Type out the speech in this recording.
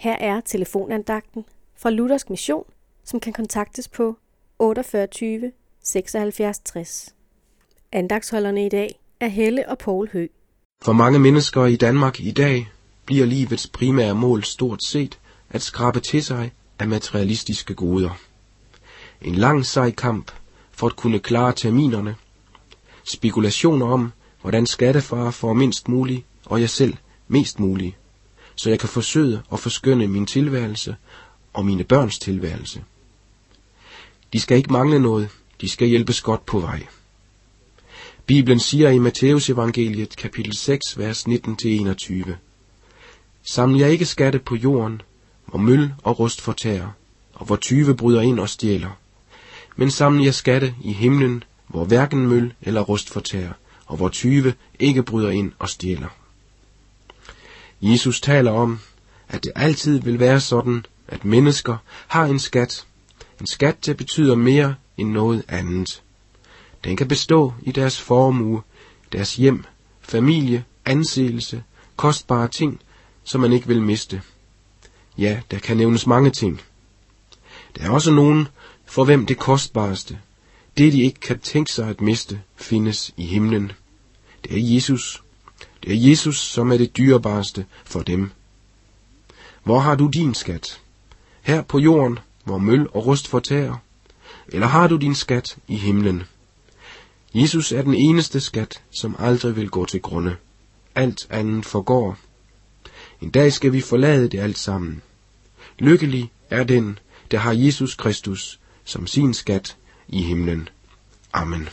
Her er telefonandagten fra Luthersk Mission, som kan kontaktes på 48 76 60. Andagsholderne i dag er Helle og Paul Hø. For mange mennesker i Danmark i dag bliver livets primære mål stort set at skrabe til sig af materialistiske goder. En lang sej kamp for at kunne klare terminerne. Spekulationer om, hvordan skattefar får mindst muligt, og jeg selv mest muligt, så jeg kan forsøge at forskønne min tilværelse og mine børns tilværelse. De skal ikke mangle noget, de skal hjælpes godt på vej. Bibelen siger i Matteus evangeliet kapitel 6, vers 19-21. Saml jer ikke skatte på jorden, hvor møl og rust fortærer, og hvor tyve bryder ind og stjæler. Men saml jer skatte i himlen, hvor hverken møl eller rust fortærer, og hvor tyve ikke bryder ind og stjæler. Jesus taler om, at det altid vil være sådan, at mennesker har en skat. En skat, der betyder mere end noget andet. Den kan bestå i deres formue, deres hjem, familie, anseelse, kostbare ting, som man ikke vil miste. Ja, der kan nævnes mange ting. Der er også nogen, for hvem det kostbareste, det de ikke kan tænke sig at miste, findes i himlen. Det er Jesus. Det er Jesus, som er det dyrebareste for dem. Hvor har du din skat? Her på jorden, hvor møl og rust fortærer? Eller har du din skat i himlen? Jesus er den eneste skat, som aldrig vil gå til grunde. Alt andet forgår. En dag skal vi forlade det alt sammen. Lykkelig er den, der har Jesus Kristus som sin skat i himlen. Amen.